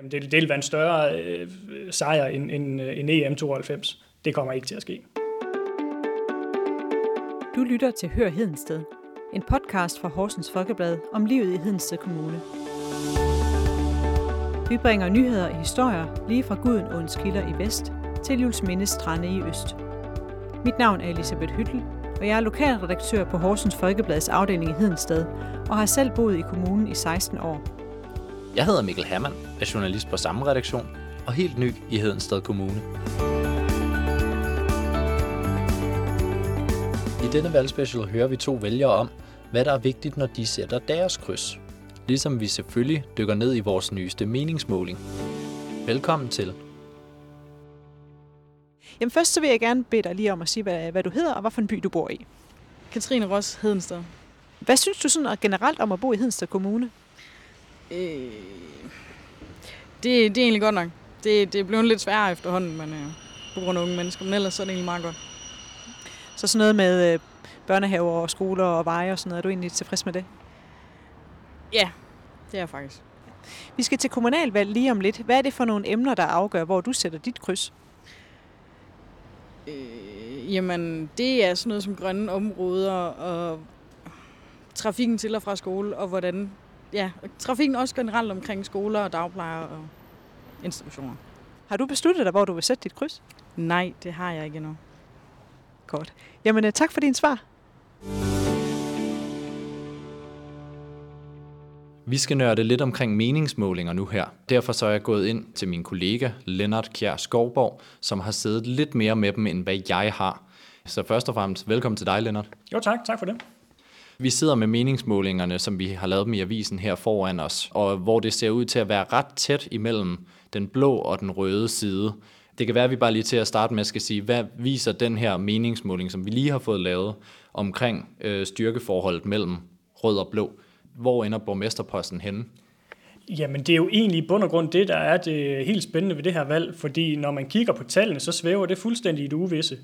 Jamen, det, det vil være en større øh, sejr end, end, øh, end EM92. Det kommer ikke til at ske. Du lytter til Hør Hedensted, en podcast fra Horsens Folkeblad om livet i Hedensted Kommune. Vi bringer nyheder og historier lige fra Gudenåens kilder i vest til Jules Mindes strande i øst. Mit navn er Elisabeth Hyttel, og jeg er lokalredaktør på Horsens Folkeblads afdeling i Hedensted og har selv boet i kommunen i 16 år. Jeg hedder Mikkel Hermann, er journalist på samme redaktion og helt ny i Hedensted Kommune. I denne valgspecial hører vi to vælgere om, hvad der er vigtigt, når de sætter deres kryds. Ligesom vi selvfølgelig dykker ned i vores nyeste meningsmåling. Velkommen til. Jamen først så vil jeg gerne bede dig lige om at sige, hvad, hvad du hedder og hvad for en by du bor i. Katrine Ross Hedensted. Hvad synes du sådan generelt om at bo i Hedensted Kommune? Øh, det, det er egentlig godt nok. Det, det er blevet lidt sværere efterhånden, men, øh, på grund af unge mennesker, men ellers så er det egentlig meget godt. Så sådan noget med øh, børnehaver og skoler og veje og sådan noget, er du egentlig tilfreds med det? Ja, det er jeg faktisk. Vi skal til kommunalvalg lige om lidt. Hvad er det for nogle emner, der afgør, hvor du sætter dit kryds? Øh, jamen, det er sådan noget som grønne områder og trafikken til og fra skole, og hvordan, ja, trafikken også generelt omkring skoler og dagplejer og institutioner. Har du besluttet dig, hvor du vil sætte dit kryds? Nej, det har jeg ikke endnu. Godt. Jamen, øh, tak for din svar. Vi skal nørde lidt omkring meningsmålinger nu her. Derfor så er jeg gået ind til min kollega Lennart Kjær Skovborg, som har siddet lidt mere med dem, end hvad jeg har. Så først og fremmest, velkommen til dig, Lennart. Jo tak, tak for det. Vi sidder med meningsmålingerne, som vi har lavet dem i avisen her foran os, og hvor det ser ud til at være ret tæt imellem den blå og den røde side. Det kan være, at vi bare lige til at starte med skal sige, hvad viser den her meningsmåling, som vi lige har fået lavet omkring øh, styrkeforholdet mellem rød og blå. Hvor ender borgmesterposten henne? Jamen, det er jo egentlig i bund og grund det, der er det helt spændende ved det her valg, fordi når man kigger på tallene, så svæver det fuldstændig i det uvisse.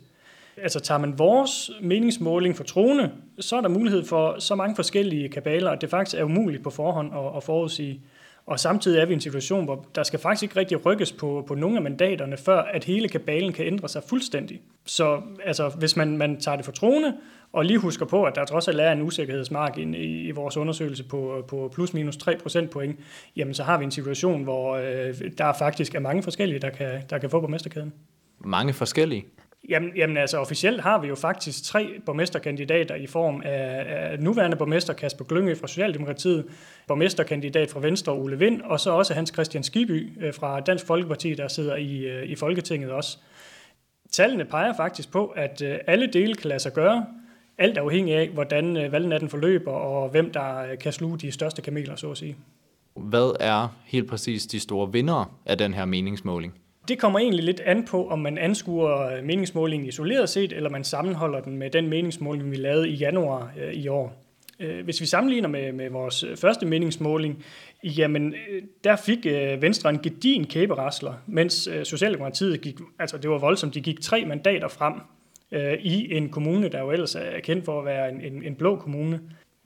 Altså tager man vores meningsmåling for troende, så er der mulighed for så mange forskellige kabaler, at det faktisk er umuligt på forhånd at, at forudsige. Og samtidig er vi i en situation, hvor der skal faktisk ikke rigtig rykkes på, på nogle af mandaterne, før at hele kabalen kan ændre sig fuldstændig. Så altså, hvis man, man tager det for troende, og lige husker på, at der trods alt er en usikkerhedsmargin i, i vores undersøgelse på, på plus minus 3 procentpoint, jamen så har vi en situation, hvor øh, der faktisk er mange forskellige, der kan, der kan få på mesterkæden. Mange forskellige? Jamen, jamen altså officielt har vi jo faktisk tre borgmesterkandidater i form af, af nuværende borgmester Kasper Glynge fra Socialdemokratiet, borgmesterkandidat fra Venstre Ole Vind, og så også Hans Christian Skiby øh, fra Dansk Folkeparti, der sidder i, øh, i Folketinget også. Tallene peger faktisk på, at øh, alle dele kan lade sig gøre, alt afhængig af, hvordan valgnatten forløber, og hvem der kan sluge de største kameler, så at sige. Hvad er helt præcis de store vinder af den her meningsmåling? Det kommer egentlig lidt an på, om man anskuer meningsmålingen isoleret set, eller man sammenholder den med den meningsmåling, vi lavede i januar øh, i år. Øh, hvis vi sammenligner med, med vores første meningsmåling, jamen øh, der fik øh, Venstre en gedin kæberasler, mens Socialdemokratiet gik, altså det var voldsomt, de gik tre mandater frem øh, i en kommune, der jo ellers er kendt for at være en, en, en blå kommune.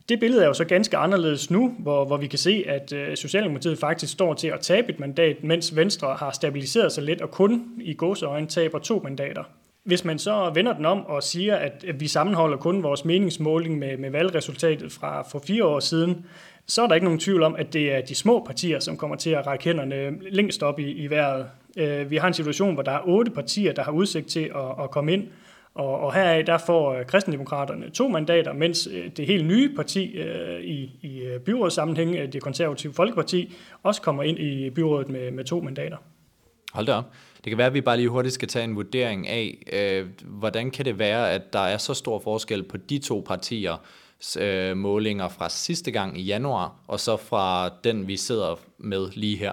Det billede er jo så ganske anderledes nu, hvor, hvor vi kan se, at øh, Socialdemokratiet faktisk står til at tabe et mandat, mens Venstre har stabiliseret sig lidt og kun i gåseøjne taber to mandater. Hvis man så vender den om og siger, at vi sammenholder kun vores meningsmåling med, med valgresultatet fra for fire år siden, så er der ikke nogen tvivl om, at det er de små partier, som kommer til at række hænderne længst op i, i vejret. Øh, vi har en situation, hvor der er otte partier, der har udsigt til at, at komme ind, og, og heraf der får øh, kristendemokraterne to mandater, mens øh, det helt nye parti øh, i, i øh, byrådssammenhæng, det konservative Folkeparti, også kommer ind i byrådet med, med to mandater. Hold da op. Det kan være, at vi bare lige hurtigt skal tage en vurdering af, øh, hvordan kan det være, at der er så stor forskel på de to partier øh, målinger fra sidste gang i januar, og så fra den, vi sidder med lige her?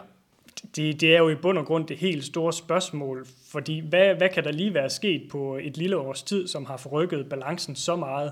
Det, det er jo i bund og grund det helt store spørgsmål, fordi hvad, hvad kan der lige være sket på et lille års tid, som har forrykket balancen så meget?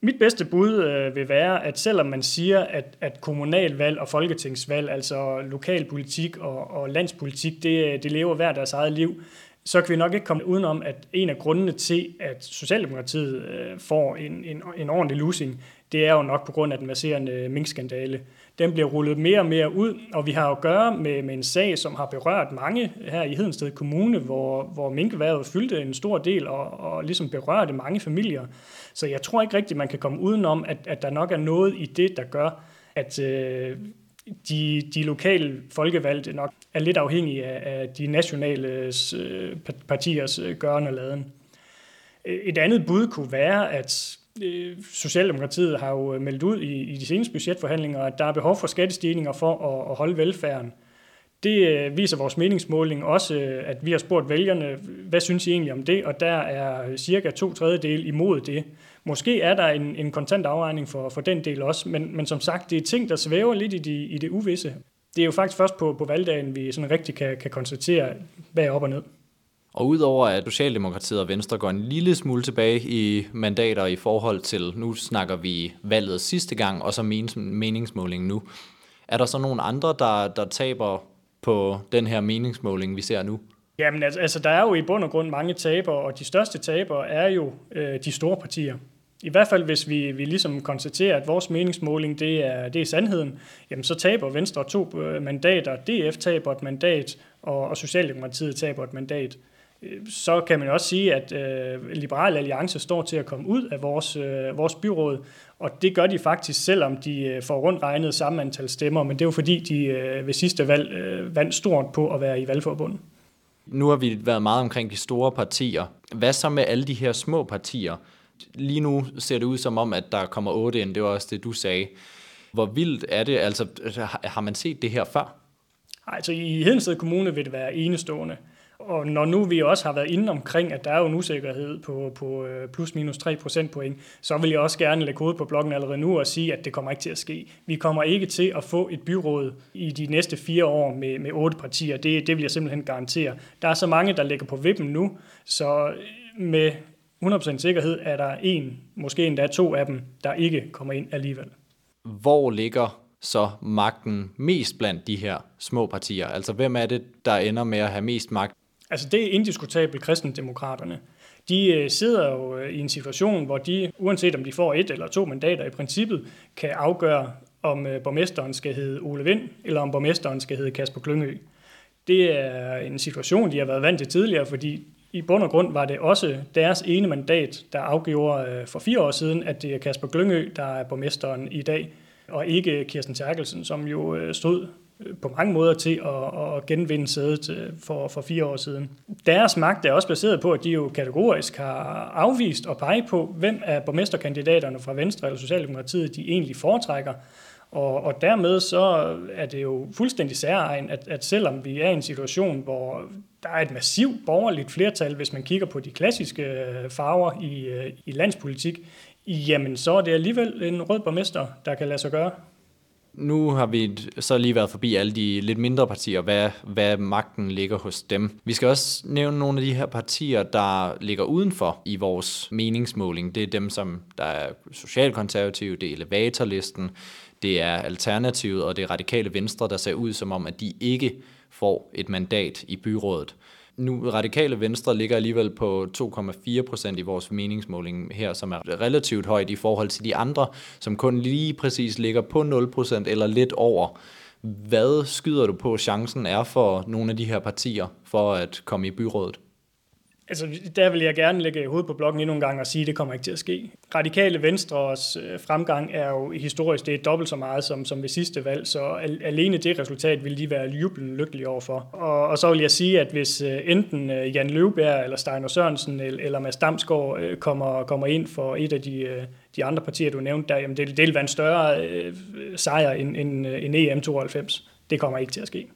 Mit bedste bud øh, vil være, at selvom man siger, at, at kommunalvalg og folketingsvalg, altså lokalpolitik og, og landspolitik, det, det lever hver deres eget liv, så kan vi nok ikke komme udenom, at en af grundene til, at Socialdemokratiet øh, får en, en, en ordentlig losing, det er jo nok på grund af den baserende minkskandale. den bliver rullet mere og mere ud, og vi har at gøre med, med en sag, som har berørt mange her i Hedensted Kommune, hvor, hvor minkværet fyldte en stor del og, og ligesom berørte mange familier. Så jeg tror ikke rigtigt, man kan komme udenom, at, at der nok er noget i det, der gør, at øh, de, de lokale folkevalgte nok er lidt afhængige af, af de nationale øh, partiers øh, gørne og laden. Et andet bud kunne være, at Øh, Socialdemokratiet har jo øh, meldt ud i, i de seneste budgetforhandlinger, at der er behov for skattestigninger for at, at holde velfærden. Det øh, viser vores meningsmåling også, at vi har spurgt vælgerne, hvad synes I egentlig om det, og der er cirka to tredjedel imod det. Måske er der en, en kontant afregning for, for den del også, men, men som sagt, det er ting, der svæver lidt i, de, i det uvisse. Det er jo faktisk først på, på valgdagen, vi sådan rigtig kan, kan konstatere, hvad er op og ned. Og udover at Socialdemokratiet og Venstre går en lille smule tilbage i mandater i forhold til, nu snakker vi valget sidste gang, og så meningsmåling nu, er der så nogle andre, der, der taber på den her meningsmåling, vi ser nu? Jamen altså, altså, der er jo i bund og grund mange tabere, og de største tabere er jo øh, de store partier. I hvert fald hvis vi, vi ligesom konstaterer, at vores meningsmåling det er, det er sandheden, jamen så taber Venstre to øh, mandater, DF taber et mandat, og, og Socialdemokratiet taber et mandat. Så kan man også sige, at øh, Liberal Alliance står til at komme ud af vores, øh, vores byråd, og det gør de faktisk, selvom de øh, får rundt regnet samme antal stemmer, men det er jo fordi, de øh, ved sidste valg øh, vandt stort på at være i valgforbundet. Nu har vi været meget omkring de store partier. Hvad så med alle de her små partier? Lige nu ser det ud som om, at der kommer otte ind. Det var også det, du sagde. Hvor vildt er det? Altså, har man set det her før? Altså, i Hedensted Kommune vil det være enestående. Og når nu vi også har været inde omkring, at der er jo en usikkerhed på, på øh, plus minus 3 procentpoint, så vil jeg også gerne lægge hovedet på blokken allerede nu og sige, at det kommer ikke til at ske. Vi kommer ikke til at få et byråd i de næste fire år med, med otte partier. Det, det vil jeg simpelthen garantere. Der er så mange, der ligger på vippen nu, så med 100% sikkerhed er der en, måske endda to af dem, der ikke kommer ind alligevel. Hvor ligger så magten mest blandt de her små partier? Altså hvem er det, der ender med at have mest magt? Altså det er indiskutabelt kristendemokraterne. De øh, sidder jo øh, i en situation, hvor de, uanset om de får et eller to mandater i princippet, kan afgøre, om øh, borgmesteren skal hedde Ole Vind, eller om borgmesteren skal hedde Kasper Klyngø. Det er en situation, de har været vant til tidligere, fordi i bund og grund var det også deres ene mandat, der afgjorde for fire år siden, at det er Kasper Glyngø, der er borgmesteren i dag, og ikke Kirsten Terkelsen, som jo stod på mange måder til at, at genvinde sædet øh, for, for fire år siden. Deres magt er også baseret på, at de jo kategorisk har afvist og pege på, hvem af borgmesterkandidaterne fra Venstre eller Socialdemokratiet, de egentlig foretrækker. Og, og dermed så er det jo fuldstændig særegen, at, at selvom vi er i en situation, hvor der er et massivt borgerligt flertal, hvis man kigger på de klassiske øh, farver i, øh, i landspolitik, jamen så er det alligevel en rød borgmester, der kan lade sig gøre. Nu har vi så lige været forbi alle de lidt mindre partier, hvad, hvad magten ligger hos dem. Vi skal også nævne nogle af de her partier, der ligger udenfor i vores meningsmåling. Det er dem, som der er socialkonservative, det er elevatorlisten, det er Alternativet og det radikale venstre, der ser ud som om, at de ikke får et mandat i byrådet nu radikale venstre ligger alligevel på 2,4 procent i vores meningsmåling her, som er relativt højt i forhold til de andre, som kun lige præcis ligger på 0 procent eller lidt over. Hvad skyder du på, chancen er for nogle af de her partier for at komme i byrådet? Altså, der vil jeg gerne lægge hovedet på blokken endnu en gang og sige, at det kommer ikke til at ske. Radikale Venstres øh, fremgang er jo historisk det er dobbelt så meget som, som ved sidste valg, så alene det resultat vil de være jublende lykkelige overfor. Og, og så vil jeg sige, at hvis øh, enten øh, Jan Løvberg eller Steiner Sørensen eller Mads Damsgaard kommer, kommer ind for et af de, de andre partier, du nævnte der, jamen det, det vil være en større sejr end, end, end EM92. Det kommer ikke til at ske.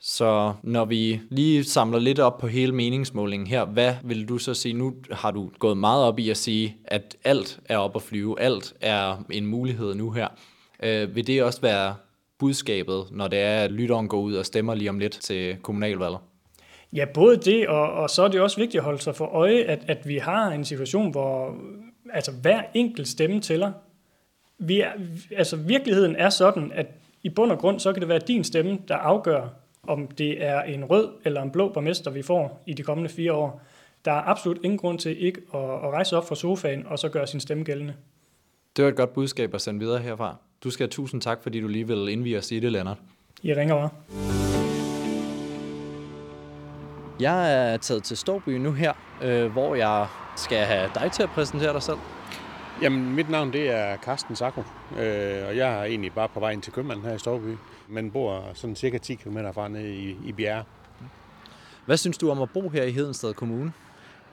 Så når vi lige samler lidt op på hele meningsmålingen her, hvad vil du så sige? Nu har du gået meget op i at sige, at alt er op at flyve, alt er en mulighed nu her. Øh, vil det også være budskabet, når det er, at lytteren går ud og stemmer lige om lidt til kommunalvalget? Ja, både det, og, og så er det også vigtigt at holde sig for øje, at, at vi har en situation, hvor altså, hver enkelt stemme tæller. Vi er, altså, virkeligheden er sådan, at i bund og grund, så kan det være din stemme, der afgør, om det er en rød eller en blå borgmester, vi får i de kommende fire år. Der er absolut ingen grund til ikke at, at rejse op fra sofaen og så gøre sin stemme gældende. Det var et godt budskab at sende videre herfra. Du skal have tusind tak, fordi du lige vil indvige os i det, Lennart. I ringer bare. Jeg er taget til Storby nu her, øh, hvor jeg skal have dig til at præsentere dig selv. Jamen, mit navn det er Carsten Sacco, øh, og jeg er egentlig bare på vej ind til købmanden her i Storby, men bor sådan cirka 10 km fra nede i, i Bjerre. Hvad synes du om at bo her i Hedensted Kommune?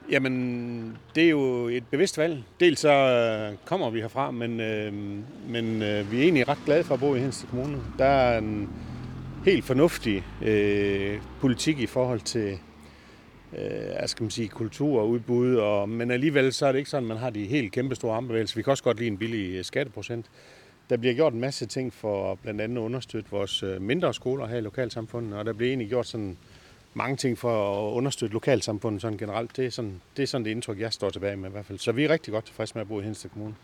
Jamen, det er jo et bevidst valg. Dels så øh, kommer vi herfra, men, øh, men øh, vi er egentlig ret glade for at bo i Hedensted Kommune. Der er en helt fornuftig øh, politik i forhold til øh, skal man sige, kultur og udbud, og, men alligevel så er det ikke sådan, at man har de helt kæmpe store armbevægelser. Vi kan også godt lide en billig øh, skatteprocent. Der bliver gjort en masse ting for blandt andet at understøtte vores øh, mindre skoler her i lokalsamfundet, og der bliver egentlig gjort sådan mange ting for at understøtte lokalsamfundet sådan generelt. Det er sådan, det er sådan det indtryk, jeg står tilbage med i hvert fald. Så vi er rigtig godt tilfredse med at bo i Hensted Kommune.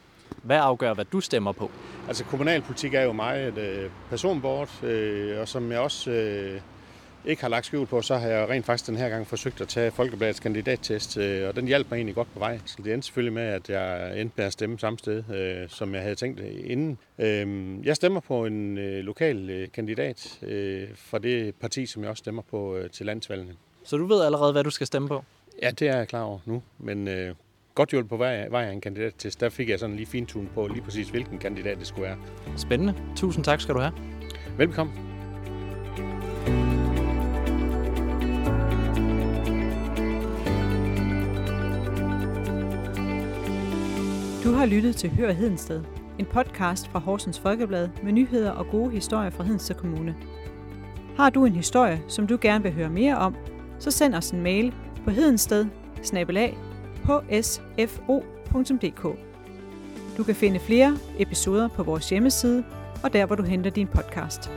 Hvad afgør, hvad du stemmer på? Altså kommunalpolitik er jo meget øh, personbord, øh, og som jeg også øh, ikke har lagt skjul på, så har jeg rent faktisk den her gang forsøgt at tage Folkebladets kandidattest, øh, og den hjalp mig egentlig godt på vej. Så det endte selvfølgelig med, at jeg endte med at stemme samme sted, øh, som jeg havde tænkt inden. Øh, jeg stemmer på en øh, lokal kandidat fra det parti, som jeg også stemmer på til landsvalgene. Så du ved allerede, hvad du skal stemme på? Ja, det er jeg klar over nu, men øh, godt hjulpet på vej, vej af en kandidattest. Der fik jeg sådan lige fintun på lige præcis, hvilken kandidat det skulle være. Spændende. Tusind tak skal du have. Velkommen. Du har lyttet til Hør Hedensted, en podcast fra Horsens Folkeblad med nyheder og gode historier fra Hedensted Kommune. Har du en historie, som du gerne vil høre mere om, så send os en mail på hedensted Du kan finde flere episoder på vores hjemmeside og der, hvor du henter din podcast.